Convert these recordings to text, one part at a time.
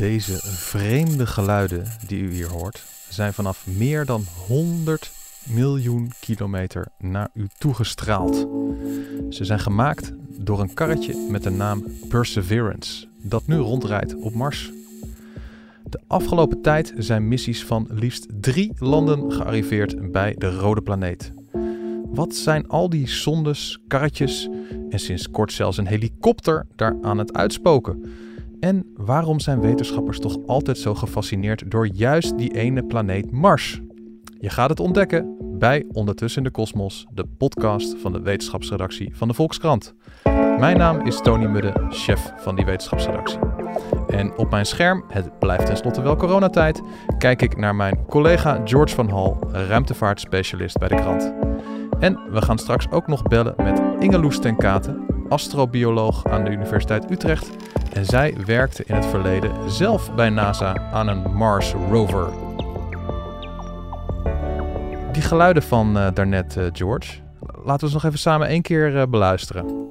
Deze vreemde geluiden die u hier hoort, zijn vanaf meer dan 100 miljoen kilometer naar u toegestraald. Ze zijn gemaakt door een karretje met de naam Perseverance, dat nu rondrijdt op Mars. De afgelopen tijd zijn missies van liefst drie landen gearriveerd bij de rode planeet. Wat zijn al die zondes, karretjes en sinds kort zelfs een helikopter daar aan het uitspoken? En waarom zijn wetenschappers toch altijd zo gefascineerd door juist die ene planeet Mars? Je gaat het ontdekken bij Ondertussen de Kosmos, de podcast van de wetenschapsredactie van de Volkskrant. Mijn naam is Tony Mudde, chef van die wetenschapsredactie. En op mijn scherm, het blijft tenslotte wel coronatijd, kijk ik naar mijn collega George van Hal, ruimtevaartspecialist bij de krant. En we gaan straks ook nog bellen met Inge Loes ten Katen, astrobioloog aan de Universiteit Utrecht. En zij werkte in het verleden zelf bij NASA aan een Mars rover. Die geluiden van uh, daarnet, uh, George, laten we ze nog even samen één keer uh, beluisteren.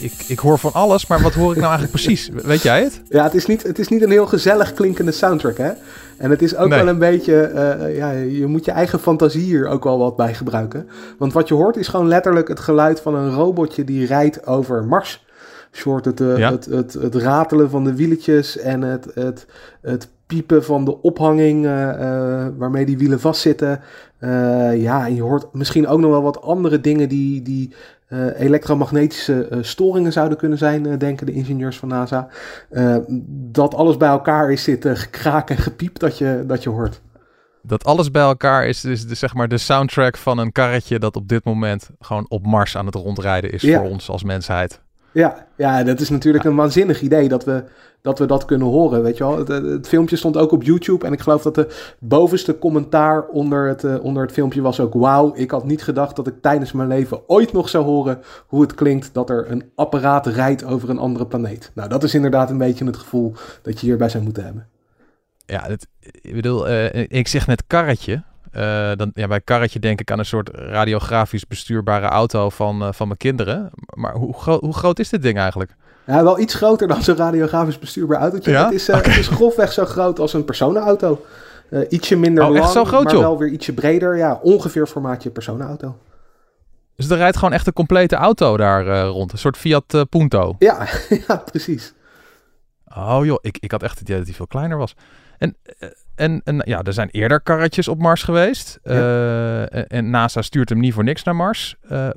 Ik, ik, hoor van alles, maar wat hoor ik nou eigenlijk precies? Weet jij het? Ja, het is niet, het is niet een heel gezellig klinkende soundtrack, hè? En het is ook nee. wel een beetje, uh, ja, je moet je eigen fantasie hier ook wel wat bij gebruiken. Want wat je hoort is gewoon letterlijk het geluid van een robotje die rijdt over Mars. Short het, uh, ja. het, het, het, ratelen van de wieletjes en het, het, het piepen van de ophanging uh, waarmee die wielen vastzitten. ja, en je hoort misschien ook nog wel wat andere dingen die, die uh, elektromagnetische uh, storingen zouden kunnen zijn, uh, denken de ingenieurs van NASA. dat alles bij elkaar is dit gekraak en gepiep dat je, dat je hoort. Dat alles bij elkaar is dus de, zeg maar de soundtrack van een karretje dat op dit moment gewoon op Mars aan het rondrijden is ja. voor ons als mensheid. Ja, ja, dat is natuurlijk een waanzinnig idee dat we, dat we dat kunnen horen, weet je wel. Het, filmpje stond ook op YouTube en ik geloof dat de bovenste commentaar onder het, uh, onder het filmpje was ook... Wauw, ik had niet gedacht dat ik tijdens mijn leven ooit nog zou horen hoe het klinkt dat er een apparaat rijdt over een andere planeet. Nou, dat is inderdaad een beetje het gevoel dat je hierbij zou moeten hebben. Ja, ik bedoel, uh, ik zeg net karretje, uh, dan, ja, bij karretje denk ik aan een soort radiografisch bestuurbare auto van, uh, van mijn kinderen. Maar hoe, gro hoe groot is dit ding eigenlijk? Ja, wel iets groter dan zo'n radiografisch bestuurbaar autootje. Ja? Het, is, uh, okay. het is grofweg zo groot als een personenauto. ietsje minder oh, lang, zo groot, maar joh? wel weer ietsje breder. Ja, ongeveer formaatje personenauto. Dus er rijdt gewoon echt een complete auto daar rond. Een soort Fiat Punto. Ja, ja precies. Oh joh, ik, ik had echt het idee dat hij veel kleiner was. En, en, en ja, er zijn eerder karretjes op Mars geweest. Ja. Uh, en, en, NASA stuurt hem niet voor niks naar Mars. Uh,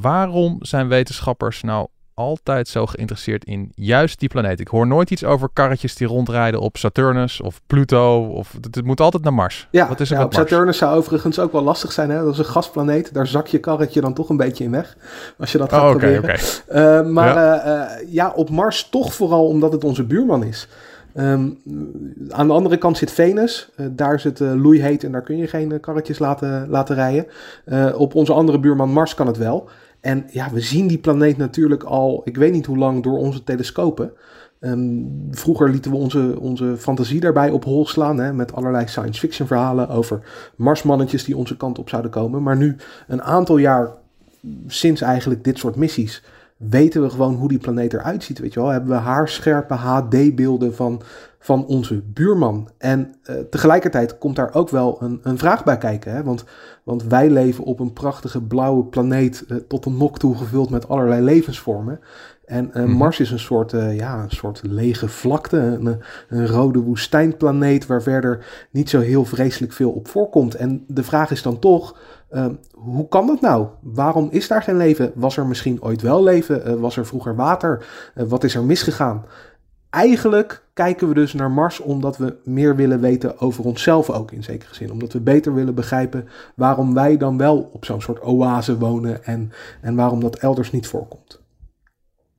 waarom zijn wetenschappers nou altijd zo geïnteresseerd in juist die planeet? Ik hoor nooit iets over karretjes die rondrijden op Saturnus of Pluto. Of, het, moet altijd naar Mars. Ja, Wat is er ja op Mars? Saturnus zou overigens ook wel lastig zijn. Hè? Dat is een gasplaneet. Daar zak je karretje dan toch een beetje in weg. Als je dat gaat oh, okay, proberen. Okay. Uh, maar ja. ja, op Mars toch vooral omdat het onze buurman is. Um, aan de andere kant zit Venus. Uh, daar het uh, loeiheet en daar kun je geen uh, karretjes laten, laten rijden. op onze andere buurman Mars kan het wel. En ja, we zien die planeet natuurlijk al, ik weet niet hoe lang, door onze telescopen. Um, vroeger lieten we onze, onze fantasie daarbij op hol slaan. Hè, met allerlei science fiction verhalen over Marsmannetjes die onze kant op zouden komen. Maar nu, een aantal jaar sinds eigenlijk dit soort missies weten we gewoon hoe die planeet eruit ziet. Weet je wel, hebben we haarscherpe HD-beelden van, van onze buurman. En uh, tegelijkertijd komt daar ook wel een, een vraag bij kijken. Hè? Want, want wij leven op een prachtige blauwe planeet uh, tot een nok toe gevuld met allerlei levensvormen. En uh, mm-hmm. Mars is een soort, ja, een soort lege vlakte, een, een rode woestijnplaneet waar verder niet zo heel vreselijk veel op voorkomt. En de vraag is dan toch, uh, hoe kan dat nou? Waarom is daar geen leven? Was er misschien ooit wel leven? Uh, was er vroeger water? Uh, wat is er misgegaan? Eigenlijk kijken we dus naar Mars omdat we meer willen weten over onszelf ook in zekere zin. Omdat we beter willen begrijpen waarom wij dan wel op zo'n soort oase wonen en, en waarom dat elders niet voorkomt.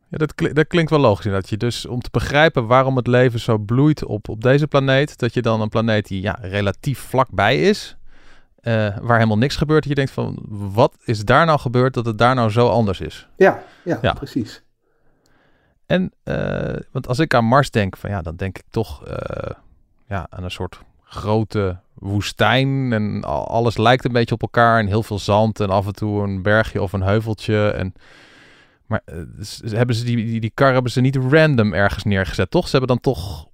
Ja, dat, dat klinkt wel logisch. Dat je dus om te begrijpen waarom het leven zo bloeit op, op deze planeet, dat je dan een planeet die ja, relatief vlakbij is, uh, waar helemaal niks gebeurt, dat je denkt van wat is daar nou gebeurd dat het daar nou zo anders is? Ja, ja, ja. precies. En uh, want als ik aan Mars denk, van ja, dan denk ik toch uh, ja, aan een soort grote woestijn en alles lijkt een beetje op elkaar en heel veel zand en af en toe een bergje of een heuveltje en maar hebben ze die, die, die kar hebben ze niet random ergens neergezet, toch? Ze hebben dan toch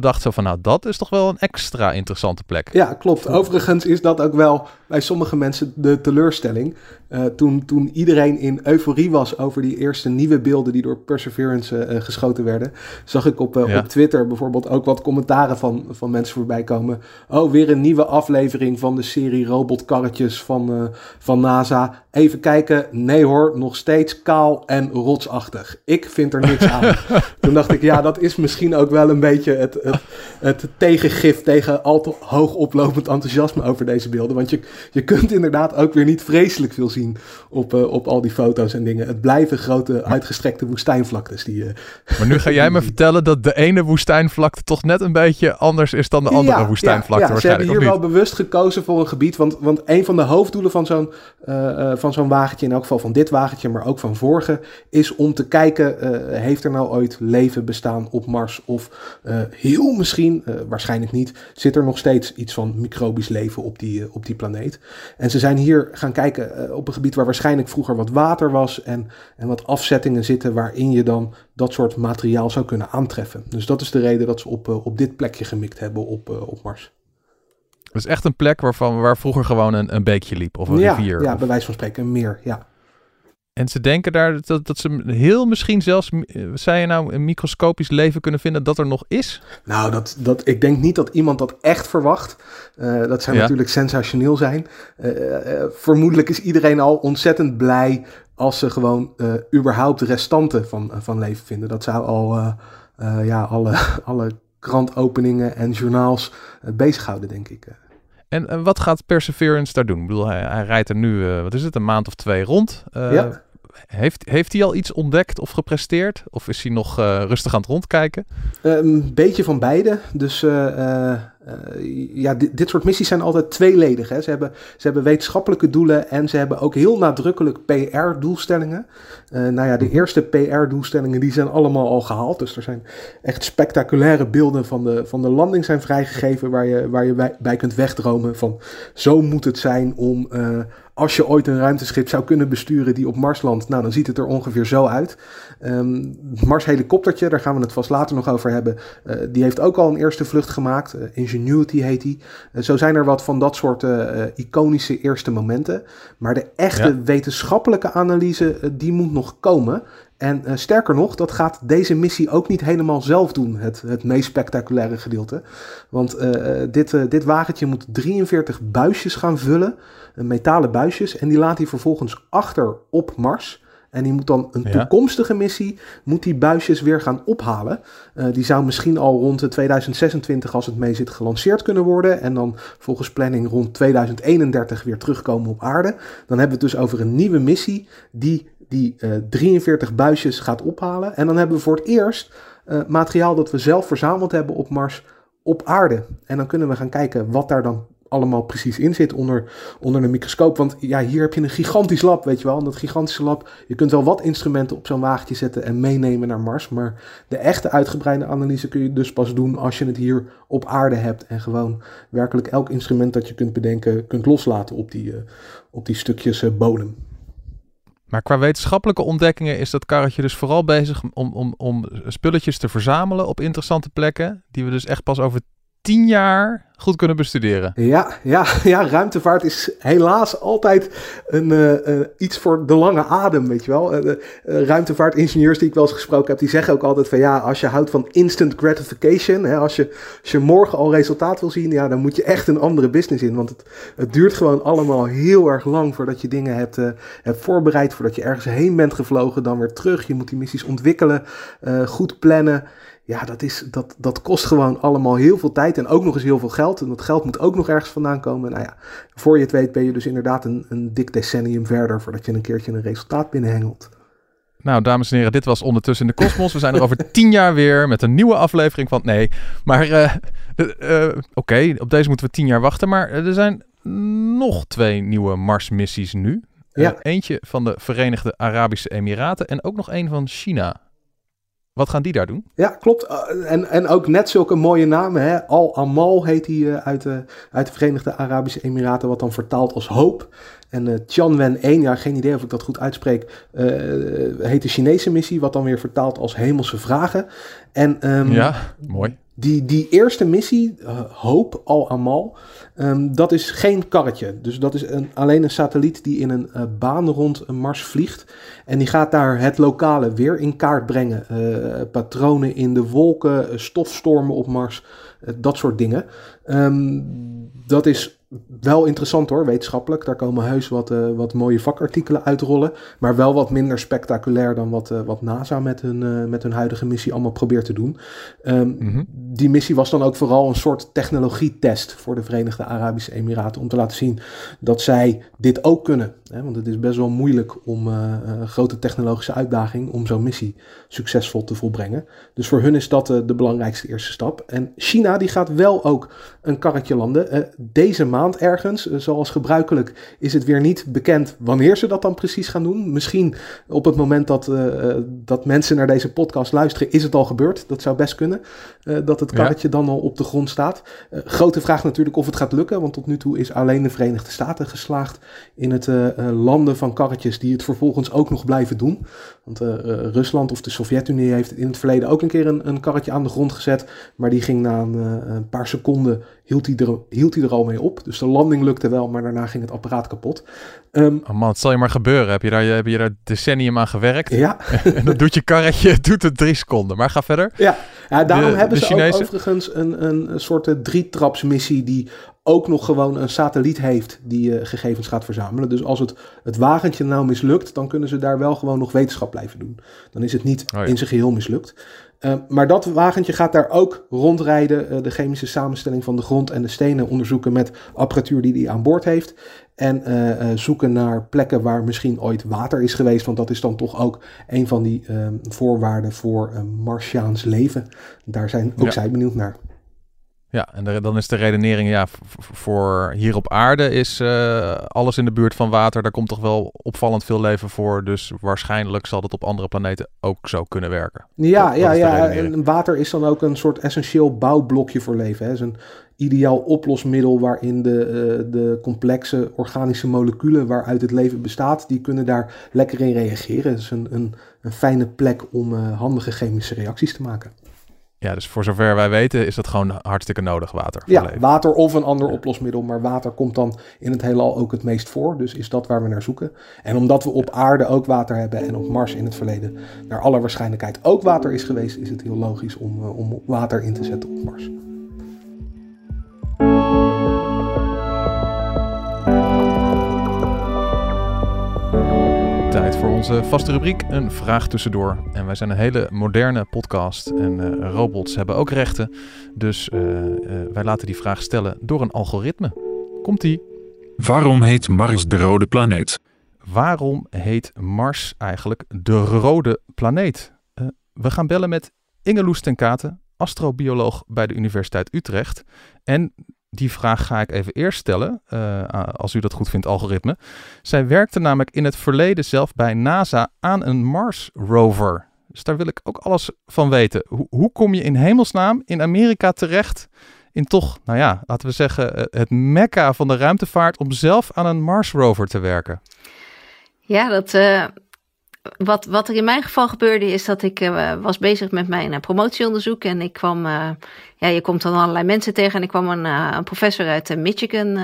bedacht zo van, nou, dat is toch wel een extra interessante plek. Ja, klopt. Overigens is dat ook wel bij sommige mensen de teleurstelling. Uh, toen, toen iedereen in euforie was over die eerste nieuwe beelden die door Perseverance uh, geschoten werden, zag ik op, uh, ja. op Twitter bijvoorbeeld ook wat commentaren van, van mensen voorbij komen. Oh, weer een nieuwe aflevering van de serie robotkarretjes van, van NASA. Even kijken. Nee hoor, nog steeds kaal en rotsachtig. Ik vind er niks aan. toen dacht ik, ja, dat is misschien ook wel een beetje het, het, het tegengif tegen al te hoog oplopend enthousiasme over deze beelden. Want je, je kunt inderdaad ook weer niet vreselijk veel zien op, uh, op al die foto's en dingen. Het blijven grote uitgestrekte woestijnvlaktes. Die, uh... Maar nu ga jij me vertellen dat de ene woestijnvlakte toch net een beetje anders is dan de andere ja, woestijnvlakte. Ja, ja. ze hebben hier wel bewust gekozen voor een gebied. Want, want een van de hoofddoelen van zo'n uh, van zo'n wagentje, in elk geval van dit wagentje, maar ook van vorige, is om te kijken, heeft er nou ooit leven bestaan op Mars? Of heel misschien, waarschijnlijk niet, zit er nog steeds iets van microbisch leven op die, op die planeet. En ze zijn hier gaan kijken op een gebied waar waarschijnlijk vroeger wat water was en, en wat afzettingen zitten waarin je dan dat soort materiaal zou kunnen aantreffen. Dus dat is de reden dat ze op, op dit plekje gemikt hebben op, op Mars. Het is echt een plek waarvan, waar vroeger gewoon een, een beekje liep of een ja, rivier. Ja, of... bij wijze van spreken een meer, ja. En ze denken daar dat, dat ze heel misschien zelfs, zei je nou, een microscopisch leven kunnen vinden dat er nog is? Nou, dat, dat, ik denk niet dat iemand dat echt verwacht. Uh, dat zou ja. natuurlijk sensationeel zijn. Uh, uh, vermoedelijk is iedereen al ontzettend blij als ze gewoon überhaupt restanten van, van leven vinden. Dat zou al ja, alle, alle krantopeningen en journaals bezighouden, denk ik. En, en, wat gaat Perseverance daar doen? Ik bedoel, hij, hij rijdt er nu, wat is het, een maand of twee rond. ja. Heeft, heeft hij al iets ontdekt of gepresteerd? Of is hij nog uh, rustig aan het rondkijken? Een beetje van beide. Dus uh, uh, ja, dit, soort missies zijn altijd tweeledig. Hè. Ze, hebben, ze hebben wetenschappelijke doelen en ze hebben ook heel nadrukkelijk PR-doelstellingen. nou ja, de eerste PR-doelstellingen die zijn allemaal al gehaald. Dus er zijn echt spectaculaire beelden van de, van de landing zijn vrijgegeven... waar je, waar je bij, kunt wegdromen van zo moet het zijn om als je ooit een ruimteschip zou kunnen besturen die op Mars landt, nou dan ziet het er ongeveer zo uit. Um, Mars helikoptertje, daar gaan we het vast later nog over hebben. Die heeft ook al een eerste vlucht gemaakt. Uh, Ingenuity heet die. Uh, zo zijn er wat van dat soort iconische eerste momenten. Maar de echte ja. wetenschappelijke analyse, die moet nog komen. En uh, sterker nog, dat gaat deze missie ook niet helemaal zelf doen, het, het meest spectaculaire gedeelte. Want uh, dit, uh, dit wagentje moet 43 buisjes gaan vullen, metalen buisjes, en die laat hij vervolgens achter op Mars. En die moet dan een toekomstige missie, moet die buisjes weer gaan ophalen. Uh, die zou misschien al rond 2026, als het mee zit, gelanceerd kunnen worden. En dan volgens planning rond 2031 weer terugkomen op aarde. Dan hebben we het dus over een nieuwe missie die die uh, 43 buisjes gaat ophalen. En dan hebben we voor het eerst uh, materiaal dat we zelf verzameld hebben op Mars op aarde. En dan kunnen we gaan kijken wat daar dan allemaal precies in zit onder, onder een microscoop. Want ja, hier heb je een gigantisch lab, weet je wel. En dat gigantische lab, je kunt wel wat instrumenten op zo'n wagentje zetten en meenemen naar Mars. Maar de echte uitgebreide analyse kun je dus pas doen als je het hier op aarde hebt. En gewoon werkelijk elk instrument dat je kunt bedenken, kunt loslaten op die, uh, op die stukjes uh, bodem. Maar qua wetenschappelijke ontdekkingen is dat karretje dus vooral bezig om, om, om spulletjes te verzamelen op interessante plekken. Die we dus echt pas over tien jaar goed kunnen bestuderen. Ja, ja, ja ruimtevaart is helaas altijd een, uh, uh, iets voor de lange adem, weet je wel. Uh, ruimtevaartingenieurs die ik wel eens gesproken heb, die zeggen ook altijd van ja, als je houdt van instant gratification, hè, als, je, als je morgen al resultaat wil zien, ja, dan moet je echt een andere business in. Want het, het duurt gewoon allemaal heel erg lang voordat je dingen hebt, hebt voorbereid, voordat je ergens heen bent gevlogen, dan weer terug. Je moet die missies ontwikkelen, goed plannen ja, dat, is, dat, dat kost gewoon allemaal heel veel tijd en ook nog eens heel veel geld. En dat geld moet ook nog ergens vandaan komen. Nou ja, voor je het weet ben je dus inderdaad een, een dik decennium verder voordat je een keertje een resultaat binnenhengelt. Nou, dames en heren, dit was ondertussen in de kosmos. We zijn er over tien jaar weer met een nieuwe aflevering van... Nee, maar uh, uh, oké, op deze moeten we tien jaar wachten. Maar er zijn nog twee nieuwe Mars-missies nu. Ja. eentje van de Verenigde Arabische Emiraten en ook nog een van China. Wat gaan die daar doen? Ja, klopt. Uh, en, en ook net zulke mooie namen. Hè? Al-Amal heet hij uh, uit, de, uit de Verenigde Arabische Emiraten, wat dan vertaalt als hoop. En uh, Tianwen 1, ja, geen idee of ik dat goed uitspreek, heet de Chinese missie, wat dan weer vertaalt als hemelse vragen. En, um, ja, mooi. Die, die eerste missie, Hoop Al-Amal, um, dat is geen karretje. Dus dat is een, alleen een satelliet die in een baan rond Mars vliegt. En die gaat daar het lokale weer in kaart brengen. Uh, patronen in de wolken, stofstormen op Mars, dat soort dingen. Um, dat is wel interessant hoor, wetenschappelijk. Daar komen heus wat, uh, wat mooie vakartikelen uitrollen. Maar wel wat minder spectaculair dan wat, uh, wat NASA met hun, uh, met hun huidige missie allemaal probeert te doen. Um, mm -hmm. Die missie was dan ook vooral een soort technologietest voor de Verenigde Arabische Emiraten. Om te laten zien dat zij dit ook kunnen. Hè? Want het is best wel moeilijk om een grote technologische uitdaging om zo'n missie succesvol te volbrengen. Dus voor hun is dat de belangrijkste eerste stap. En China die gaat wel ook een karretje landen. deze maand maand ergens. Eh, zoals gebruikelijk is het weer niet bekend wanneer ze dat dan precies gaan doen. Misschien op het moment dat, uh, dat mensen naar deze podcast luisteren, is het al gebeurd. Dat zou best kunnen. Uh, dat het karretje dan al op de grond staat. grote vraag natuurlijk of het gaat lukken. Want tot nu toe is alleen de Verenigde Staten geslaagd in het landen van karretjes die het vervolgens ook nog blijven doen. Want Rusland of de Sovjet-Unie heeft in het verleden ook een keer een, een karretje aan de grond gezet. Maar die ging na een, een paar seconden hield hij, er, hield hij er al mee op. Dus de landing lukte wel, maar daarna ging het apparaat kapot. Um, oh man, het zal je maar gebeuren. Heb je daar, heb je daar decennium aan gewerkt? Ja. en dan doet je karretje, doet het drie seconden. Maar ga verder. Ja, ja daarom hebben ze ook overigens een, een, soort drietrapsmissie die ook nog gewoon een satelliet heeft die uh, gegevens gaat verzamelen. Dus als het, het wagentje nou mislukt, dan kunnen ze daar wel gewoon nog wetenschap blijven doen. Dan is het niet oh in zijn geheel mislukt. Uh, maar dat wagentje gaat daar ook rondrijden, uh, de chemische samenstelling van de grond en de stenen onderzoeken met apparatuur die hij aan boord heeft. En zoeken naar plekken waar misschien ooit water is geweest, want dat is dan toch ook een van die ehm, voorwaarden voor Martiaans leven. Daar zijn ook ja. zij benieuwd naar. Ja, en dan is de redenering, ja, voor hier op aarde is uh, alles in de buurt van water. Daar komt toch wel opvallend veel leven voor. Dus waarschijnlijk zal dat op andere planeten ook zo kunnen werken. Ja, ja, ja. En water is dan ook een soort essentieel bouwblokje voor leven. Het is een ideaal oplosmiddel waarin de, uh, de complexe organische moleculen waaruit het leven bestaat, die kunnen daar lekker in reageren. Het is een, een, een fijne plek om uh, handige chemische reacties te maken. Ja, dus voor zover wij weten is dat gewoon hartstikke nodig water. Ja, leven. water of een ander oplosmiddel. Maar water komt dan in het heelal ook het meest voor. Dus is dat waar we naar zoeken. En omdat we op aarde ook water hebben en op Mars in het verleden naar alle waarschijnlijkheid ook water is geweest, is het heel logisch om, uh, om water in te zetten op Mars. Tijd voor onze vaste rubriek, een vraag tussendoor. En wij zijn een hele moderne podcast en uh, robots hebben ook rechten. Dus uh, uh, wij laten die vraag stellen door een algoritme. Komt-ie. Waarom heet Mars de rode planeet? Waarom heet Mars eigenlijk de rode planeet? we gaan bellen met Inge Loes ten Katen, astrobioloog bij de Universiteit Utrecht. En die vraag ga ik even eerst stellen, uh, als u dat goed vindt, algoritme. Zij werkte namelijk in het verleden zelf bij NASA aan een Mars rover. Dus daar wil ik ook alles van weten. Hoe, hoe kom je in hemelsnaam in Amerika terecht in toch, nou ja, laten we zeggen, eh, het mekka van de ruimtevaart om zelf aan een Mars rover te werken? Ja, dat, uh, wat, wat er in mijn geval gebeurde is dat ik uh, was bezig met mijn uh, promotieonderzoek en ik kwam, uh, ja, je komt dan allerlei mensen tegen en ik kwam een, professor uit de Michigan,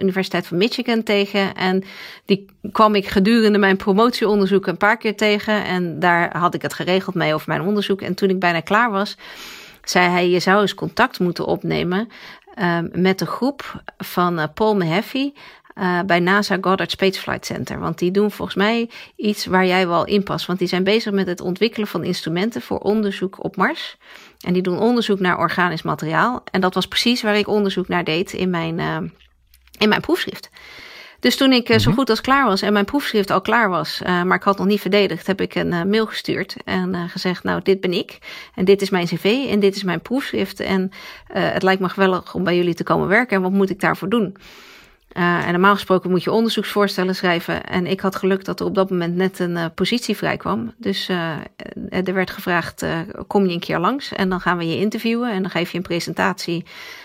Universiteit van Michigan tegen en die kwam ik gedurende mijn promotieonderzoek een paar keer tegen en daar had ik het geregeld mee over mijn onderzoek en toen ik bijna klaar was, zei hij je zou eens contact moeten opnemen met de groep van Paul Mahaffey uh, bij NASA Goddard Space Flight Center. Want die doen volgens mij iets waar jij wel in past. Want die zijn bezig met het ontwikkelen van instrumenten voor onderzoek op Mars. En die doen onderzoek naar organisch materiaal. En dat was precies waar ik onderzoek naar deed in mijn, uh, in mijn proefschrift. Dus toen ik eh, zo Mhm. goed als klaar was en mijn proefschrift al klaar was, eh, maar ik had nog niet verdedigd, heb ik een eh, mail gestuurd en eh, gezegd, nou, dit ben ik en dit is mijn cv en dit is mijn proefschrift en eh, het lijkt me geweldig om bij jullie te komen werken en wat moet ik daarvoor doen? Eh, en normaal gesproken moet je onderzoeksvoorstellen schrijven. En ik had geluk dat er op dat moment net een eh, positie vrij kwam. Dus eh, er werd gevraagd, kom je een keer langs en dan gaan we je interviewen en dan geef je een presentatie.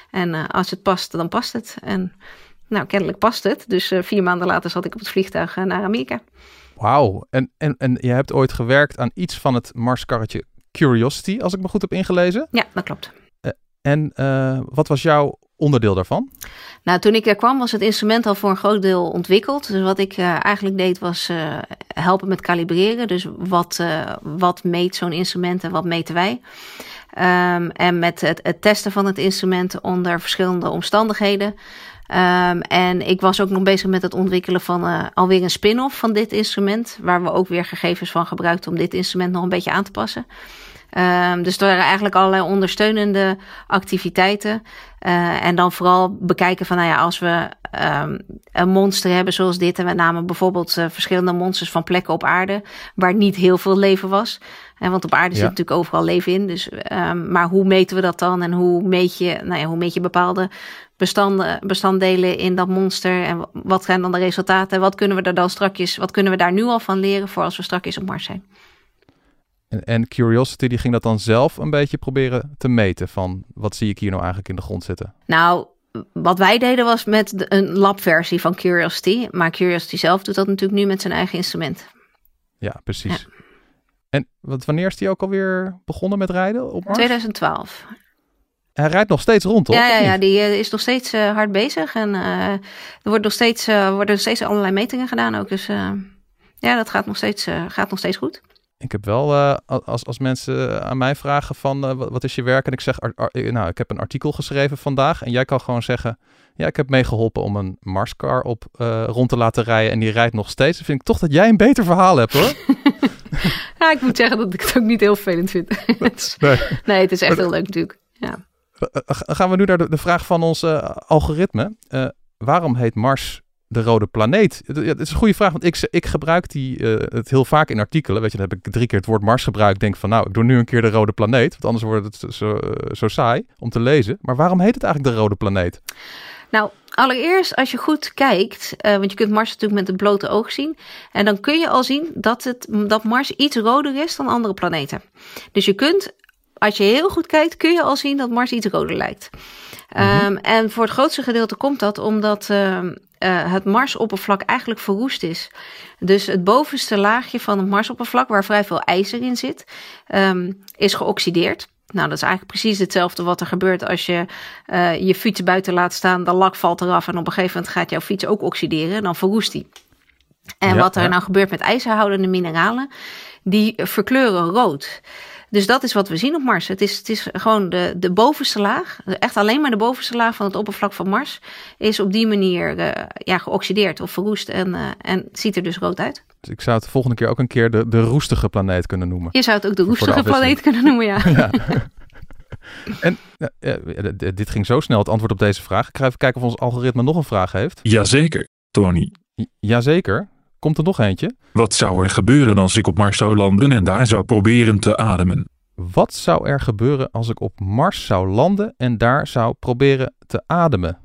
En als het past, dan past het. En nou, kennelijk past het. Dus vier maanden later zat ik op het vliegtuig naar Amerika. Wauw. En, en, en je hebt ooit gewerkt aan iets van het Marskarretje Curiosity, als ik me goed heb ingelezen. Ja, dat klopt. En wat was jouw onderdeel daarvan? Nou, toen ik er kwam was het instrument al voor een groot deel ontwikkeld. Dus wat ik eh, eigenlijk deed was eh, helpen met kalibreren. Dus wat, eh, wat meet zo'n instrument en wat meten wij. Ehm, en met het, testen van het instrument onder verschillende omstandigheden. Ehm, en ik was ook nog bezig met het ontwikkelen van alweer een spin-off van dit instrument. Waar we ook weer gegevens van gebruikten om dit instrument nog een beetje aan te passen. Ehm, dus er waren eigenlijk allerlei ondersteunende activiteiten. Eh, en dan vooral bekijken van, nou ja, als we ehm, een monster hebben zoals dit. En we namen bijvoorbeeld eh, verschillende monsters van plekken op aarde waar niet heel veel leven was. En want op aarde zit natuurlijk overal leven in. Dus, ehm, maar hoe meten we dat dan? En hoe meet je, nou ja, hoe meet je bepaalde bestanden, bestanddelen in dat monster? En wat zijn dan de resultaten? Wat kunnen we er dan strakjes, wat kunnen we daar nu al van leren voor als we strakjes op Mars zijn? En, en Curiosity die ging dat dan zelf een beetje proberen te meten van wat zie ik hier nou eigenlijk in de grond zitten? Nou, wat wij deden was met de- een labversie van Curiosity. Maar Curiosity zelf doet dat natuurlijk nu met zijn eigen instrument. Ja, precies. En wat, wanneer is die ook alweer begonnen met rijden op Mars? 2012. Hij rijdt nog steeds rond, toch? Ja, ja, ja, die eh, is nog steeds eh, hard bezig. En eh, er wordt nog steeds, worden nog steeds allerlei metingen gedaan ook. Dus ja, dat gaat nog steeds, gaat nog steeds goed. Ik heb wel, eh, als, als mensen aan mij vragen van eh, wat, is je werk? En ik zeg, ar- ar- eh, nou, ik heb een artikel geschreven vandaag. En jij kan gewoon zeggen, ja, ik heb meegeholpen om een Marscar op eh, rond te laten rijden. En die rijdt nog steeds. Dan vind ik toch dat jij een beter verhaal hebt, hoor. Ja, ik moet zeggen dat ik het ook niet heel vervelend vind. Het is- Nee. nee, het is echt heel leuk natuurlijk. Ja. Eh, eh, ga- gaan we nu naar de, de vraag van ons eh, algoritme. Eh, waarom heet Mars de rode planeet? Het, ja, is een goede vraag, want ik, ik gebruik die, eh, het heel vaak in artikelen. Weet je, dan heb ik drie keer het woord Mars gebruikt. Denk van, nou, ik doe nu een keer de rode planeet. Want anders wordt het zo, zo, eh, zo saai om te lezen. Maar waarom heet het eigenlijk de rode planeet? Nou, allereerst als je goed kijkt, eh, want je kunt Mars natuurlijk met het blote oog zien. En dan kun je al zien dat, het, dat Mars iets roder is dan andere planeten. Dus je kunt, als je heel goed kijkt, kun je al zien dat Mars iets roder lijkt. Ehm, en voor het grootste gedeelte komt dat omdat ehm, eh, het Marsoppervlak eigenlijk verroest is. Dus het bovenste laagje van het Marsoppervlak, waar vrij veel ijzer in zit, ehm, is geoxideerd. Nou, dat is eigenlijk precies hetzelfde wat er gebeurt als je eh, je fiets buiten laat staan. De lak valt eraf en op een gegeven moment gaat jouw fiets ook oxideren. Dan verroest die. En Ja, wat er ja. nou gebeurt met ijzerhoudende mineralen, die verkleuren rood. Dus dat is wat we zien op Mars. Het is, het is gewoon de, de bovenste laag, echt alleen maar de bovenste laag van het oppervlak van Mars, is op die manier eh, ja, geoxideerd of verroest en, eh, en ziet er dus rood uit. Dus ik zou het de volgende keer ook een keer de, de roestige planeet kunnen noemen. Je zou het ook de roestige planeet kunnen noemen, ja. En dit ging zo snel, het antwoord op deze vraag. Ik ga even kijken of ons algoritme nog een vraag heeft. Jazeker, Tony. J- Jazeker. Komt er nog eentje? Wat zou er gebeuren als ik op Mars zou landen en daar zou proberen te ademen? Wat zou er gebeuren als ik op Mars zou landen en daar zou proberen te ademen?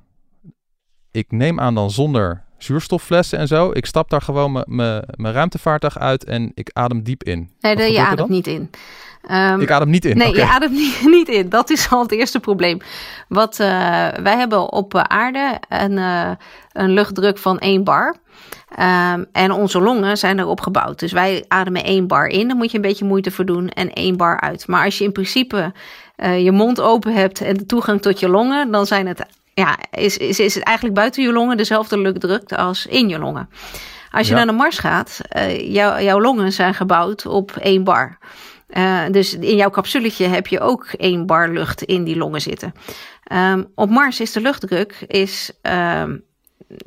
Ik neem aan dan zonder zuurstofflessen en zo. Ik stap daar gewoon mijn- ruimtevaartuig uit en ik adem diep in. Nee, de, je ademt niet in. Ehm, Ik adem niet in. Nee, je ademt niet, niet in. Dat is al het eerste probleem. Wat eh, wij hebben op eh, aarde een, eh, een luchtdruk van 1 bar. Ehm, en onze longen zijn erop gebouwd. Dus wij ademen 1 bar in. Daar moet je een beetje moeite voor doen. En 1 bar uit. Maar als je in principe je mond open hebt en de toegang tot je longen, dan zijn het, ja, is, is, is het eigenlijk buiten je longen dezelfde luchtdruk als in je longen. Als je Ja. naar de Mars gaat, eh, jouw jouw longen zijn gebouwd op 1 bar. Eh, dus in jouw capsuletje heb je ook één bar lucht in die longen zitten. Ehm, op Mars is de luchtdruk is, ehm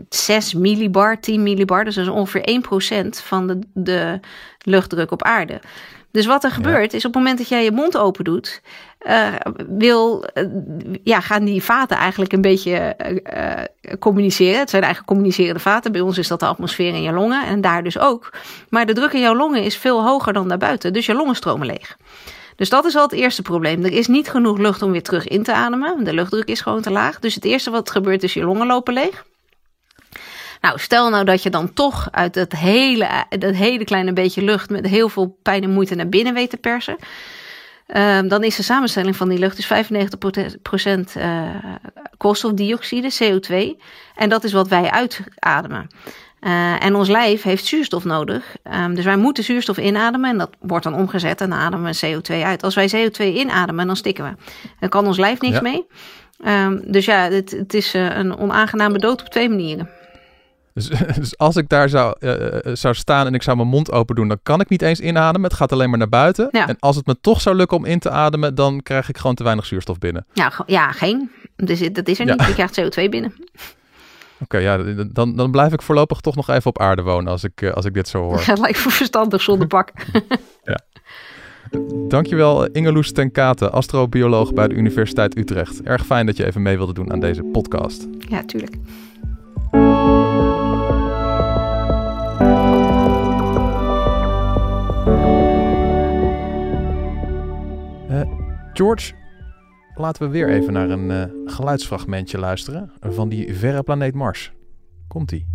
6 millibar, 10 millibar. Dus dat is ongeveer 1% van de, de luchtdruk op aarde. Dus wat er gebeurt is op het moment dat jij je mond open doet, uh, wil, uh, ja, gaan die vaten eigenlijk een beetje uh, communiceren. Het zijn eigenlijk communicerende vaten. Bij ons is dat de atmosfeer in je longen en daar dus ook. Maar de druk in jouw longen is veel hoger dan daarbuiten, dus je longen stromen leeg. Dus dat is al het eerste probleem. Er is niet genoeg lucht om weer terug in te ademen. De luchtdruk is gewoon te laag. Dus het eerste wat gebeurt is je longen lopen leeg. Nou, stel nou dat je dan toch uit dat hele, dat hele kleine beetje lucht met heel veel pijn en moeite naar binnen weet te persen. Uh, dan is de samenstelling van die lucht dus 95% uh, koolstofdioxide, CO2. En dat is wat wij uitademen. Uh, en ons lijf heeft zuurstof nodig. Um, dus wij moeten zuurstof inademen en dat wordt dan omgezet en dan ademen we CO2 uit. Als wij CO2 inademen, dan stikken we. Dan kan ons lijf niks ja. mee. Um, dus ja, het, het is uh, een onaangename dood op twee manieren. Dus, dus, als ik daar zou, uh, zou staan en ik zou mijn mond open doen, dan kan ik niet eens inademen. Het gaat alleen maar naar buiten. Ja. En als het me toch zou lukken om in te ademen, dan krijg ik gewoon te weinig zuurstof binnen. Ja, ja geen. Dus dat is er niet. Je krijgt CO2 binnen. Oké, okay, ja, dan, dan blijf ik voorlopig toch nog even op aarde wonen als ik, als ik dit zo hoor. Ja, lijkt me verstandig zonder pak. ja. Dankjewel Ingeloes ten Katen, astrobioloog bij de Universiteit Utrecht. Erg fijn dat je even mee wilde doen aan deze podcast. Ja, tuurlijk. George, laten we weer even naar een uh, geluidsfragmentje luisteren van die verre planeet Mars. Komt-ie.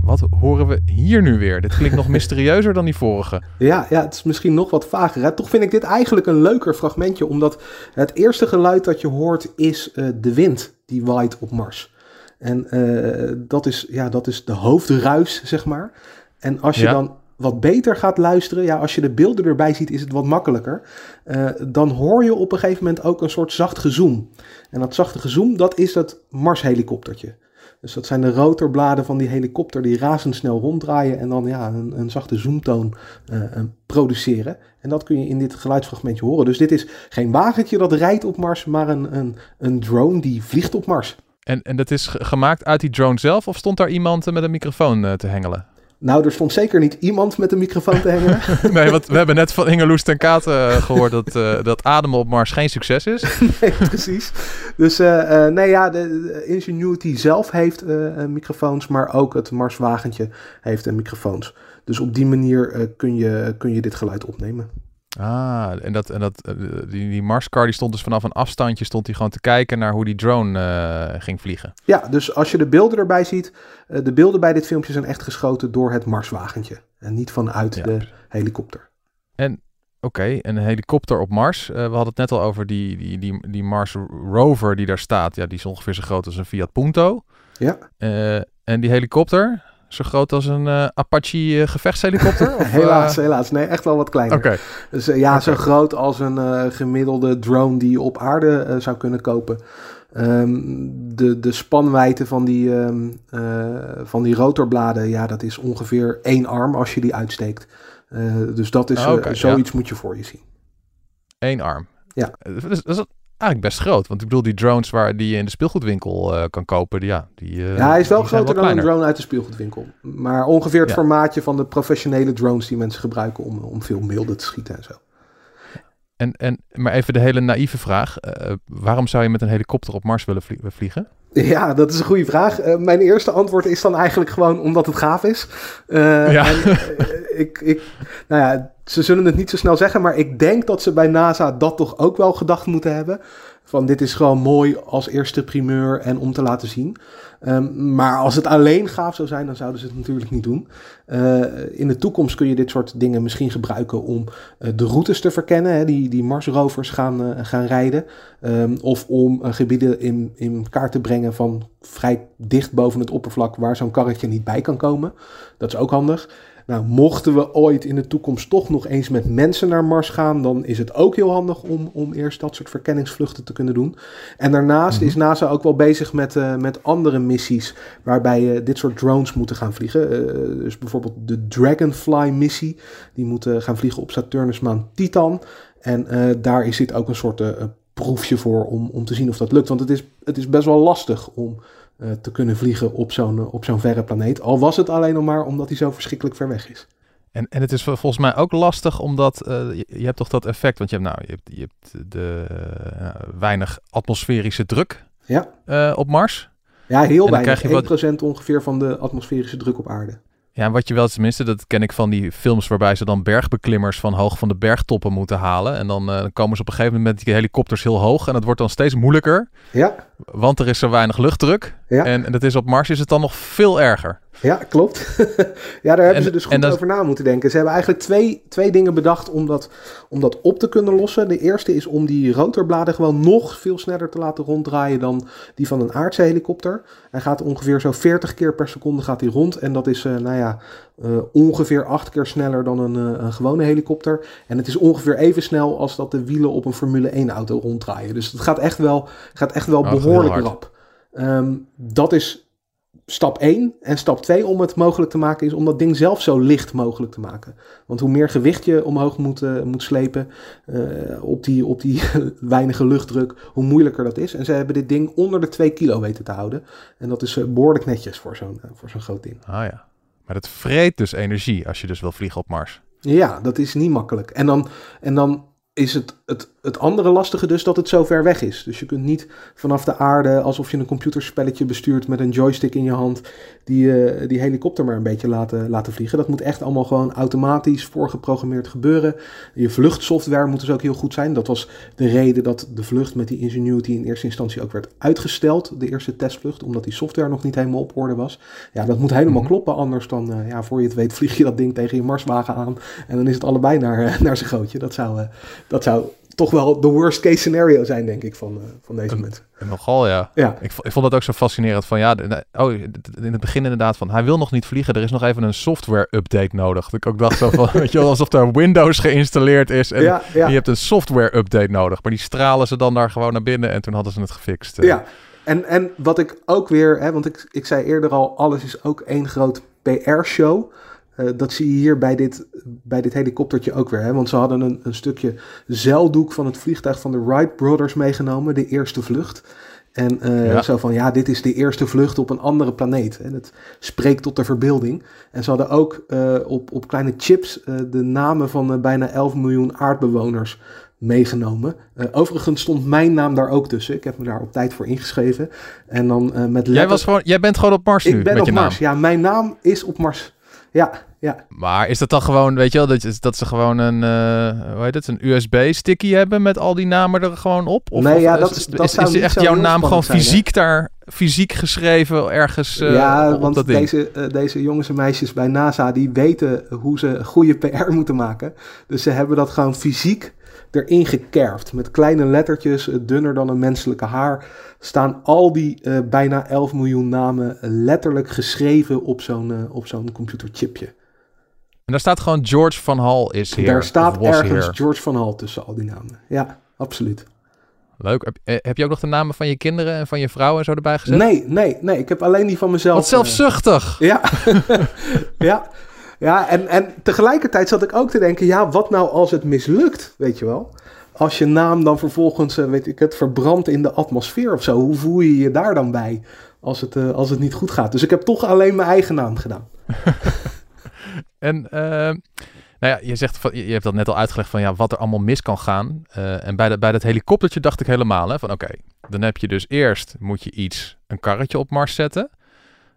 Wat horen we hier nu weer? Dit klinkt nog mysterieuzer dan die vorige. Ja, ja, het is misschien nog wat vager. Hè? Toch vind ik dit eigenlijk een leuker fragmentje, omdat het eerste geluid dat je hoort is uh, de wind die waait op Mars. En uh, dat, is, ja, dat is de hoofdruis, zeg maar. En als je ja. dan wat beter gaat luisteren, ja, als je de beelden erbij ziet, is het wat makkelijker. Uh, dan hoor je op een gegeven moment ook een soort zacht gezoem. En dat zachte gezoem, dat is dat Mars-helikoptertje. Dus dat zijn de rotorbladen van die helikopter die razendsnel ronddraaien en dan ja, een, een zachte zoomtoon uh, produceren. En dat kun je in dit geluidsfragmentje horen. Dus dit is geen wagentje dat rijdt op Mars, maar een, een, een drone die vliegt op Mars. En, en dat is gemaakt uit die drone zelf of stond daar iemand met een microfoon te hengelen? Nou, er stond zeker niet iemand met een microfoon te hengelen. nee, want we hebben net van Inge Loes ten Katen uh, gehoord dat, uh, dat ademen op Mars geen succes is. nee, precies. Dus uh, nee, ja, de, de, Ingenuity zelf heeft microfoons, maar ook het Marswagentje heeft microfoons. Dus op die manier kun, je, kun je dit geluid opnemen. Ah, en, dat, en dat, die, die Marscar die stond dus vanaf een afstandje stond hij gewoon te kijken naar hoe die drone uh, ging vliegen. Ja, dus als je de beelden erbij ziet, uh, de beelden bij dit filmpje zijn echt geschoten door het Marswagentje en niet vanuit ja. de helikopter. En oké, okay, een helikopter op Mars. Uh, we hadden het net al over die, die, die, die Mars rover die daar staat. Ja, die is ongeveer zo groot als een Fiat Punto. Ja. en die helikopter, zo groot als een uh, Apache uh, gevechtshelikopter? Of, helaas, helaas. Nee, echt wel wat kleiner. Oké. Okay. Dus ja, okay. zo groot als een gemiddelde drone die je op aarde zou kunnen kopen. Um, de, de spanwijdte van die, um, van die rotorbladen, ja, dat is ongeveer één arm als je die uitsteekt. dus dat is, okay, zoiets ja. moet je voor je zien. Eén arm. Ja. Dus, dat is eigenlijk best groot. Want ik bedoel, die drones waar die je in de speelgoedwinkel uh, kan kopen, die, ja, die. Uh, ja, hij is wel groter dan een drone uit de speelgoedwinkel. Maar ongeveer het ja. formaatje van de professionele drones die mensen gebruiken om, om veel beelden te schieten en zo. En, en, maar even de hele naïeve vraag. Uh, waarom zou je met een helikopter op Mars willen vliegen? Ja, dat is een goede vraag. Uh, mijn eerste antwoord is dan eigenlijk gewoon omdat het gaaf is. Uh, ja. En, ik, ik, nou ja, ze zullen het niet zo snel zeggen, maar ik denk dat ze bij NASA dat toch ook wel gedacht moeten hebben. Van dit is gewoon mooi als eerste primeur en om te laten zien. Um, maar als het alleen gaaf zou zijn, dan zouden ze het natuurlijk niet doen. Uh, in de toekomst kun je dit soort dingen misschien gebruiken om uh, de routes te verkennen, hè, die, die Marsrovers gaan, uh, gaan rijden. Um, of om gebieden in, in kaart te brengen van vrij dicht boven het oppervlak waar zo'n karretje niet bij kan komen. Dat is ook handig. Nou, mochten we ooit in de toekomst toch nog eens met mensen naar Mars gaan, dan is het ook heel handig om, om eerst dat soort verkenningsvluchten te kunnen doen. En daarnaast mm-hmm. is NASA ook wel bezig met, uh, met andere missies waarbij uh, dit soort drones moeten gaan vliegen. Uh, dus bijvoorbeeld de Dragonfly-missie, die moeten gaan vliegen op Saturnusmaan Titan. En daar is dit ook een soort proefje voor om, om te zien of dat lukt. Want het is, het is best wel lastig om te kunnen vliegen op zo'n op zo'n verre planeet. Al was het alleen nog maar omdat hij zo verschrikkelijk ver weg is. En, en het is vol- volgens mij ook lastig, omdat eh, je, je hebt toch dat effect, want je hebt, nou, je hebt, je hebt de eh, weinig atmosferische druk Ja. eh, op Mars. Ja, heel dan krijg weinig. je wat- 1% ongeveer van de atmosferische druk op aarde. Ja, wat je wel tenminste, dat ken ik van die films waarbij ze dan bergbeklimmers van hoog van de bergtoppen moeten halen. En dan, eh, dan komen ze op een gegeven moment met die helikopters heel hoog en het wordt dan steeds moeilijker, Ja, want er is zo weinig luchtdruk. Ja. En, en dat is op Mars is het dan nog veel erger. ja klopt. ja, daar hebben En- ze dus goed dat- over na moeten denken. Ze hebben eigenlijk twee, twee dingen bedacht om dat, om dat op te kunnen lossen. De eerste is om die rotorbladen gewoon nog veel sneller te laten ronddraaien dan die van een aardse helikopter. Hij gaat ongeveer zo 40 keer per seconde gaat hij rond. En dat is eh, nou ja, eh, ongeveer acht keer sneller dan een, eh, een gewone helikopter. En het is ongeveer even snel als dat de wielen op een Formule 1 auto ronddraaien. Dus het gaat echt wel, gaat echt wel Oh, heel behoorlijk rap. Ehm, dat is stap 1. En stap 2 om het mogelijk te maken is om dat ding zelf zo licht mogelijk te maken. Want hoe meer gewicht je omhoog moet, eh, moet slepen op die, op die weinige luchtdruk, hoe moeilijker dat is. En ze hebben dit ding onder de 2 kilo weten te houden. En dat is eh, behoorlijk netjes voor zo'n voor zo'n groot ding. Ah ja. Maar dat vreet dus energie als je dus wil vliegen op Mars. Ja, dat is niet makkelijk. En dan, en dan is het, het, het andere lastige dus dat het zo ver weg is. Dus je kunt niet vanaf de aarde, alsof je een computerspelletje bestuurt met een joystick in je hand, die, eh, die helikopter maar een beetje laten, laten vliegen. Dat moet echt allemaal gewoon automatisch voorgeprogrammeerd gebeuren. Je vluchtsoftware moet dus ook heel goed zijn. Dat was de reden dat de vlucht met die Ingenuity in eerste instantie ook werd uitgesteld. De eerste testvlucht, omdat die software nog niet helemaal op orde was. Ja, dat moet helemaal Mhm. kloppen, anders dan, eh, ja, voor je het weet, vlieg je dat ding tegen je Marswagen aan. En dan is het allebei naar, eh, naar zijn gootje. Dat zou, dat zou toch wel de worst case scenario zijn, denk ik, van, eh, van deze Een- mensen. En nogal ja. Ja, Ik, ik vond dat ook zo fascinerend van ja, oh, in het begin inderdaad van hij wil nog niet vliegen, er is nog even een software update nodig. Dat ik ook dacht zo van, weet je wel, alsof er Windows geïnstalleerd is en, ja, ja. en je hebt een software update nodig. Maar die stralen ze dan daar gewoon naar binnen en toen hadden ze het gefixt. eh. Ja, en, en wat ik ook weer, hè, want ik, ik zei eerder al, alles is ook één groot PR-show. Eh, dat zie je hier bij dit, bij dit helikoptertje ook weer. Hè? Want ze hadden een, een stukje zeildoek van het vliegtuig van de Wright Brothers meegenomen, de eerste vlucht. En eh, Ja. zo van, ja, dit is de eerste vlucht op een andere planeet. En het spreekt tot de verbeelding. En ze hadden ook eh, op, op kleine chips de namen van bijna 11 miljoen aardbewoners meegenomen. Overigens stond mijn naam daar ook tussen. Ik heb me daar op tijd voor ingeschreven. En dan met Jij, letters... was gewoon, jij bent gewoon op Mars nu Ik ben met op Mars. naam. Ja, mijn naam is op Mars. Ja, ja. Maar is dat dan gewoon, weet je wel, dat, dat ze gewoon een, eh, hoe heet het, een USB-sticky hebben met al die namen er gewoon op? Of, Nee, of ja, is- dat- is, dat is, zou is niet echt jouw naam gewoon hè? fysiek daar, fysiek geschreven ergens eh, ja, op want dat ding? deze, eh, deze jongens en meisjes bij NASA, die weten hoe ze goede PR moeten maken. Dus ze hebben dat gewoon fysiek erin gekerfd. Met kleine lettertjes, dunner dan een menselijke haar, staan al die bijna 11 miljoen namen letterlijk geschreven op zo'n op zo'n computerchipje. En daar staat gewoon George van Hal is hier. Daar staat ergens here. George van Hal tussen al die namen. Ja, absoluut. Leuk. Heb, eh, heb je ook nog de namen van je kinderen en van je vrouw en zo erbij gezet? Nee, nee, nee. Ik heb alleen die van mezelf. Wat eh, zelfzuchtig. Ja, ja. ja en, en tegelijkertijd zat ik ook te denken, ja, wat nou als het mislukt, weet je wel? Als je naam dan vervolgens, eh, weet ik het, verbrandt in de atmosfeer of zo, hoe voel je je daar dan bij als het, als het niet goed gaat? Dus ik heb toch alleen mijn eigen naam gedaan. En eh, nou ja, je, zegt van, je hebt dat net al uitgelegd van ja, wat er allemaal mis kan gaan. Eh, en bij, de, bij dat helikoptertje dacht ik helemaal hè, van oké, dan heb je dus eerst moet je iets, een karretje op Mars zetten.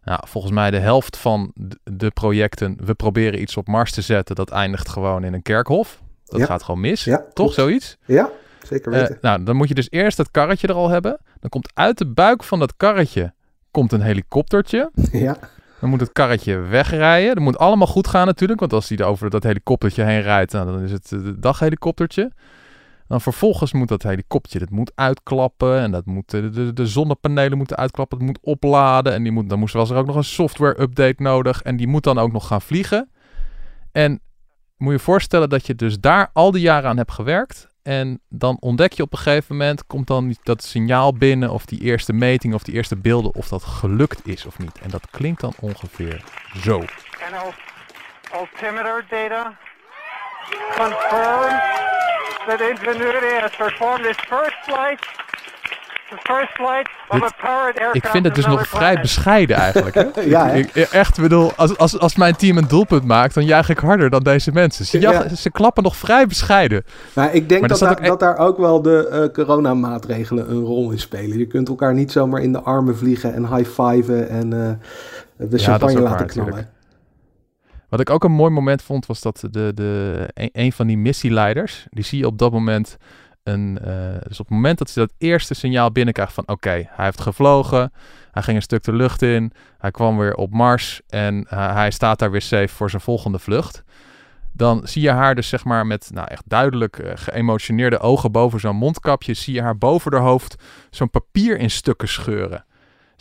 Nou, volgens mij de helft van de- projecten, we proberen iets op Mars te zetten, dat eindigt gewoon in een kerkhof. Dat Ja. gaat gewoon mis. Ja, Toch klopt. zoiets? Ja, zeker Eh, weten. nou, dan moet je dus eerst dat karretje er al hebben. Dan komt uit de buik van dat karretje komt een helikoptertje. ja, Dan moet het karretje wegrijden. Dat moet allemaal goed gaan natuurlijk. Want als hij er over dat helikoptertje heen rijdt, nou, dan is het eh, het daghelikoptertje. Dan vervolgens moet dat helikoptertje, dat moet uitklappen. En dat moet, eh, de, zonnepanelen moeten uitklappen. Het moet opladen. En die moet, dan moest, was er ook nog een software update nodig. En die moet dan ook nog gaan vliegen. En moet je je voorstellen dat je dus daar al die jaren aan hebt gewerkt. En dan ontdek je op een gegeven moment, komt dan dat signaal binnen of die eerste meting of die eerste beelden, of dat gelukt is of niet. En dat klinkt dan ongeveer zo. Al- altimeter data confirms that Ingenuity has performed first flight Ik vind het dus nog vrij bescheiden eigenlijk. Hè? Ja, hè? ik, ik- echt bedoel, als, als, als mijn team een doelpunt maakt, dan juich ik harder dan deze mensen. Ze, Ja. ze klappen nog vrij bescheiden. Maar ik denk Maar dat, daar, ook e- dat daar ook wel de eh, coronamaatregelen een rol in spelen. Je kunt elkaar niet zomaar in de armen vliegen en high-fiven en eh, de champagne laten waar knallen. natuurlijk. Wat ik ook een mooi moment vond, was dat de, de, een, een van die missieleiders, die zie je op dat moment een, eh, dus op het moment dat ze dat eerste signaal binnenkrijgt van oké, hij heeft gevlogen, hij ging een stuk de lucht in, hij kwam weer op Mars en eh, hij staat daar weer safe voor zijn volgende vlucht. Dan zie je haar dus zeg maar met nou echt duidelijk eh, geëmotioneerde ogen boven zo'n mondkapje, zie je haar boven haar hoofd zo'n papier in stukken scheuren.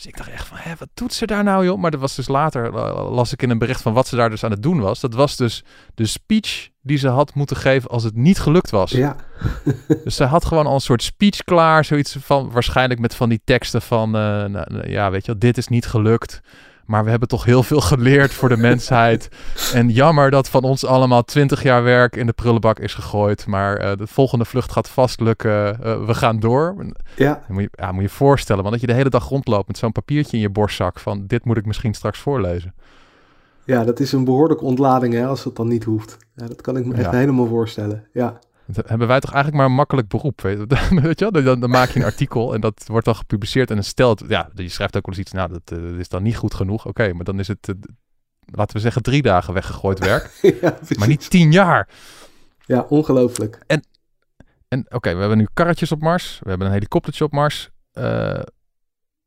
Dus ik dacht echt van, hé, wat doet ze daar nou, joh? Maar dat was dus later, eh, las ik in een bericht van wat ze daar dus aan het doen was. Dat was dus de speech die ze had moeten geven als het niet gelukt was. Ja, Dus ze had gewoon al een soort speech klaar. Zoiets van, waarschijnlijk met van die teksten van, eh, nou, nou, ja, weet je wel, dit is niet gelukt. Maar we hebben toch heel veel geleerd voor de mensheid. En jammer dat van ons allemaal twintig jaar werk in de prullenbak is gegooid. Maar eh, de volgende vlucht gaat vast lukken. Eh, we gaan door. ja. Moet je, ja, moet je voorstellen, want dat je de hele dag rondloopt met zo'n papiertje in je borstzak van dit moet ik misschien straks voorlezen. ja, dat is een behoorlijke ontlading hè, als het dan niet hoeft. Ja, dat kan ik me echt Ja. helemaal voorstellen. Ja, Dat hebben wij toch eigenlijk maar een makkelijk beroep, weet je, weet je wel? Dan, dan maak je een artikel en dat wordt dan gepubliceerd en dan stelt, ja, je schrijft ook wel eens iets, nou, dat, eh, is dan niet goed genoeg. Oké, maar dan is het, eh, laten we zeggen, drie dagen weggegooid werk, ja, maar niet tien jaar. ja ongelooflijk. En oké, we hebben nu karretjes op Mars, we hebben een helikoptertje op Mars. Eh,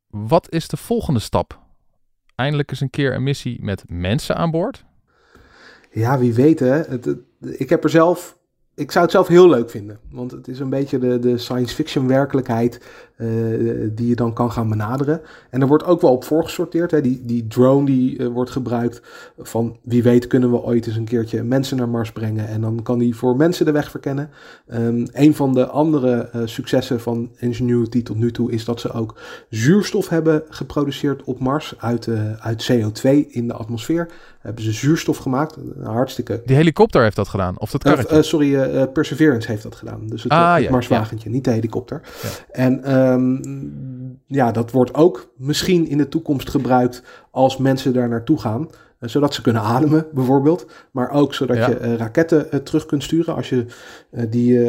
wat is de volgende stap? Eindelijk eens een keer een missie met mensen aan boord? Ja, wie weet hè. Het, het- ik heb er zelf... Ik zou het zelf heel leuk vinden. Want het is een beetje de, de science fiction werkelijkheid eh, die je dan kan gaan benaderen. En er wordt ook wel op voorgesorteerd. Hè. Die, die drone die eh, wordt gebruikt van wie weet kunnen we ooit eens een keertje mensen naar Mars brengen. En dan kan die voor mensen de weg verkennen. Ehm, een van de andere eh, successen van Ingenuity tot nu toe is dat ze ook zuurstof hebben geproduceerd op Mars uit, uit CO2 in de atmosfeer. Hebben ze zuurstof gemaakt. Een hartstikke Die helikopter heeft dat gedaan, of dat uh, karretje? uh, sorry, uh, Perseverance heeft dat gedaan. Dus het, Ah, het ja, Marswagentje, niet de helikopter. Ja. En um, ja, dat wordt ook misschien in de toekomst gebruikt als mensen daar naartoe gaan. Zodat ze kunnen ademen, bijvoorbeeld. Maar ook zodat Ja. je uh, raketten terug kunt sturen. Als je uh, die,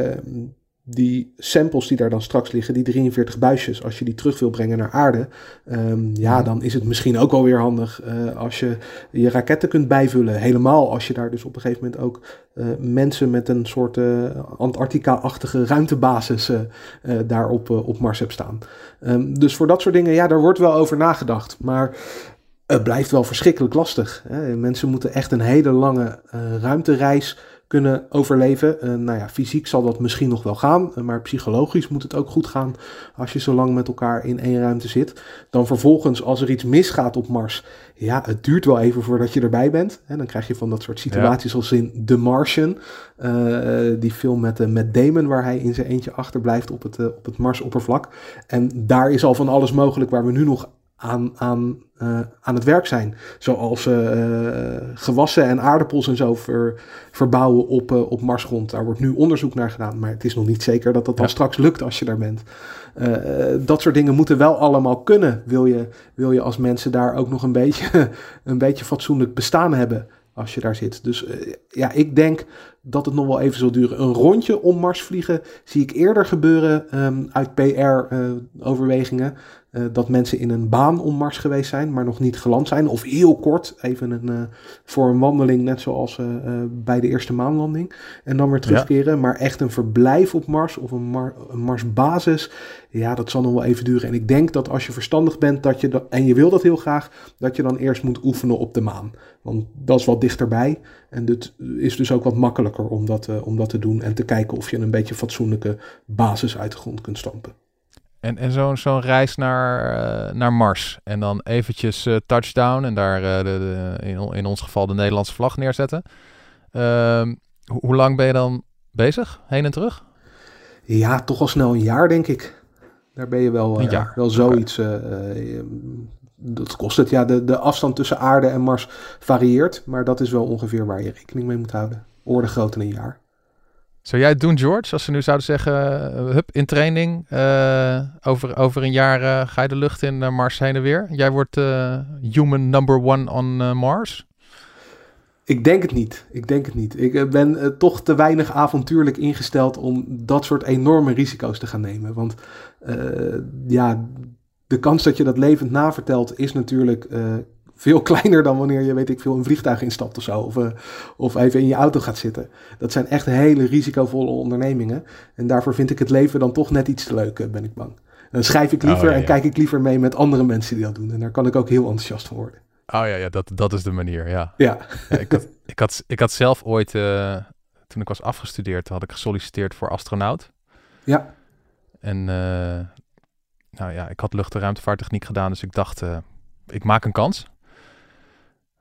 die samples die daar dan straks liggen, die 43 buisjes, als je die terug wil brengen naar aarde. Um, ja, dan is het misschien ook wel weer handig uh, als je je raketten kunt bijvullen. Helemaal als je daar dus op een gegeven moment ook uh, mensen met een soort uh, Antarctica-achtige ruimtebasis daar op, op Mars hebt staan. Um, dus voor dat soort dingen, ja, daar wordt wel over nagedacht. Maar het blijft wel verschrikkelijk lastig. Hè? Mensen moeten echt een hele lange ruimtereis kunnen overleven. Uh, nou ja, fysiek zal dat misschien nog wel gaan, uh, maar psychologisch moet het ook goed gaan als je zo lang met elkaar in één ruimte zit. Dan vervolgens, als er iets misgaat op Mars, ja, het duurt wel even voordat je erbij bent. En dan krijg je van dat soort situaties ja. als in The Martian, uh, die film met, met Damon, waar hij in zijn eentje achterblijft op het, op het Marsoppervlak. En daar is al van alles mogelijk waar we nu nog aan, aan, uh, aan het werk zijn. Zoals uh, gewassen en aardappels en zo ver, verbouwen op, uh, op Marsgrond. Daar wordt nu onderzoek naar gedaan. Maar het is nog niet zeker dat dat dan ja. straks lukt als je daar bent. dat soort dingen moeten wel allemaal kunnen. Wil je, wil je als mensen daar ook nog een beetje, een beetje fatsoenlijk bestaan hebben als je daar zit. Dus ja, ik denk dat het nog wel even zal duren. Een rondje om Mars vliegen zie ik eerder gebeuren um, uit PR-overwegingen. Uh, dat mensen in een baan om Mars geweest zijn, maar nog niet geland zijn. Of heel kort, even een, uh, voor een wandeling, net zoals uh, bij de eerste maanlanding. En dan weer terugkeren. Ja. Maar echt een verblijf op Mars of een, Mar een Marsbasis, ja, dat zal nog wel even duren. En ik denk dat als je verstandig bent dat je dat, en je wil dat heel graag, dat je dan eerst moet oefenen op de maan. Want dat is wat dichterbij. En dit is dus ook wat makkelijker om dat, om dat te doen. En te kijken of je een beetje fatsoenlijke basis uit de grond kunt stampen. En, en zo'n zo'n reis naar, uh, naar Mars. En dan eventjes uh, touchdown. En daar uh, de, de, in, in, ons geval de Nederlandse vlag neerzetten. Ehm, ho hoe lang ben je dan bezig? Heen en terug? Ja, toch al snel een jaar, denk ik. Daar ben je wel, een jaar. wel zoiets. Dat kost het. Ja, de, de afstand tussen aarde en Mars varieert. Maar dat is wel ongeveer waar je rekening mee moet houden. Orde groot in een jaar. Zou jij het doen, George? Als ze nu zouden zeggen, uh, hup, in training, uh, over, over een jaar uh, ga je de lucht in Mars heen en weer. Jij wordt human number one on Mars? Ik denk het niet. Ik denk het niet. Ik ben toch te weinig avontuurlijk ingesteld om dat soort enorme risico's te gaan nemen. Want ja, de kans dat je dat levend navertelt is natuurlijk veel kleiner dan wanneer je, weet ik veel, een vliegtuig instapt of zo. Of, uh, of even in je auto gaat zitten. Dat zijn echt hele risicovolle ondernemingen. En daarvoor vind ik het leven dan toch net iets te leuk, eh, ben ik bang. Dan schrijf ik liever oh, ja, ja. en kijk ik liever mee met andere mensen die dat doen. En daar kan ik ook heel enthousiast van worden. Oh ja, ja dat, dat is de manier, ja. Ja. ja ik, had, ik, had, ik had zelf ooit, uh, toen ik was afgestudeerd, had ik gesolliciteerd voor astronaut. Ja. En nou ja, ik had lucht- en ruimtevaarttechniek gedaan, dus ik dacht, ik maak een kans.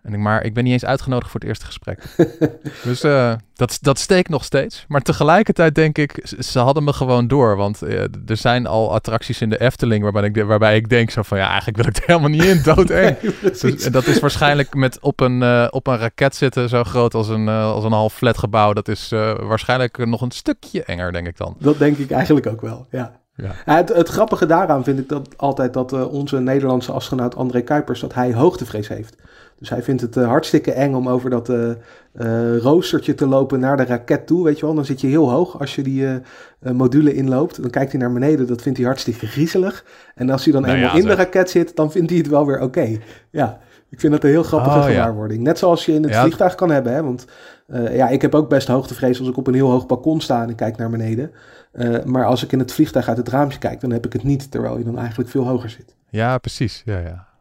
En ik, maar ik ben niet eens uitgenodigd voor het eerste gesprek. dus uh, dat, dat steekt nog steeds. Maar tegelijkertijd denk ik, ze hadden me gewoon door. Want uh, er zijn al attracties in de Efteling waarbij ik, waarbij ik denk zo van... ja, eigenlijk wil ik er helemaal niet in, nee, dus, en dat is waarschijnlijk met op een, uh, op een raket zitten zo groot als een, als een half flat gebouw. Dat is waarschijnlijk nog een stukje enger, denk ik dan. Dat denk ik eigenlijk ook wel, ja. Ja. Het, het, grappige daaraan vind ik dat altijd dat onze Nederlandse astronaut André Kuipers... dat hij hoogtevrees heeft. Dus hij vindt het uh, hartstikke eng om over dat uh, uh, roostertje te lopen naar de raket toe. Weet je wel, dan zit je heel hoog als je die module inloopt. Dan kijkt hij naar beneden, dat vindt hij hartstikke griezelig. En als hij dan nou eenmaal in de raket zit, dan vindt hij het wel weer oké. Ja, ik vind dat een heel grappige oh, gewaarwording. Net zoals je in het vliegtuig kan hebben. Hè? Want ja, ik heb ook best hoogtevrees als ik op een heel hoog balkon sta en ik kijk naar beneden. maar als ik in het vliegtuig uit het raampje kijk, dan heb ik het niet. Terwijl je dan eigenlijk veel hoger zit. Ja, precies. Ja, ja.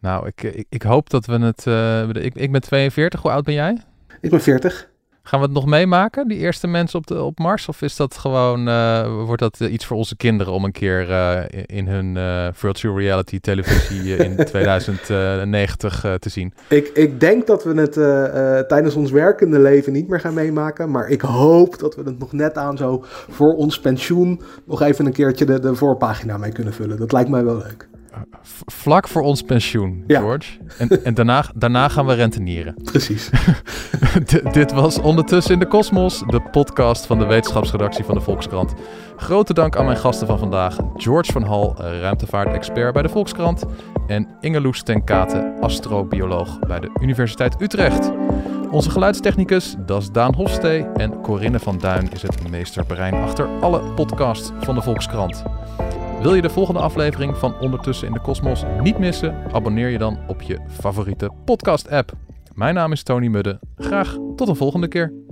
Nou, ik, ik, ik hoop dat we het... Uh, ik, ik ben 42, hoe oud ben jij? Ik ben 40. Gaan we het nog meemaken, die eerste mensen op, de, op Mars? Of is dat gewoon, uh, wordt dat iets voor onze kinderen om een keer uh, in hun virtual reality televisie in 2090 te zien? Ik, ik denk dat we het tijdens ons werkende leven niet meer gaan meemaken. Maar ik hoop dat we het nog net aan zo voor ons pensioen nog even een keertje de, de voorpagina mee kunnen vullen. Dat lijkt mij wel leuk vlak voor ons pensioen, George. En, en daarna, daarna gaan we rentenieren. Precies. dit was Ondertussen in de Kosmos, de podcast van de wetenschapsredactie van de Volkskrant. Grote dank aan mijn gasten van vandaag, George van Hal, ruimtevaartexpert bij de Volkskrant, en Ingeloes ten Kate, astrobioloog bij de Universiteit Utrecht. Onze geluidstechnicus, dat is Daan Hofstee en Corinne van Duin is het meesterbrein achter alle podcasts van de Volkskrant. Wil je de volgende aflevering van Ondertussen in de Kosmos niet missen? Abonneer je dan op je favoriete podcast-app. Mijn naam is Tony Mudde. Graag tot een volgende keer.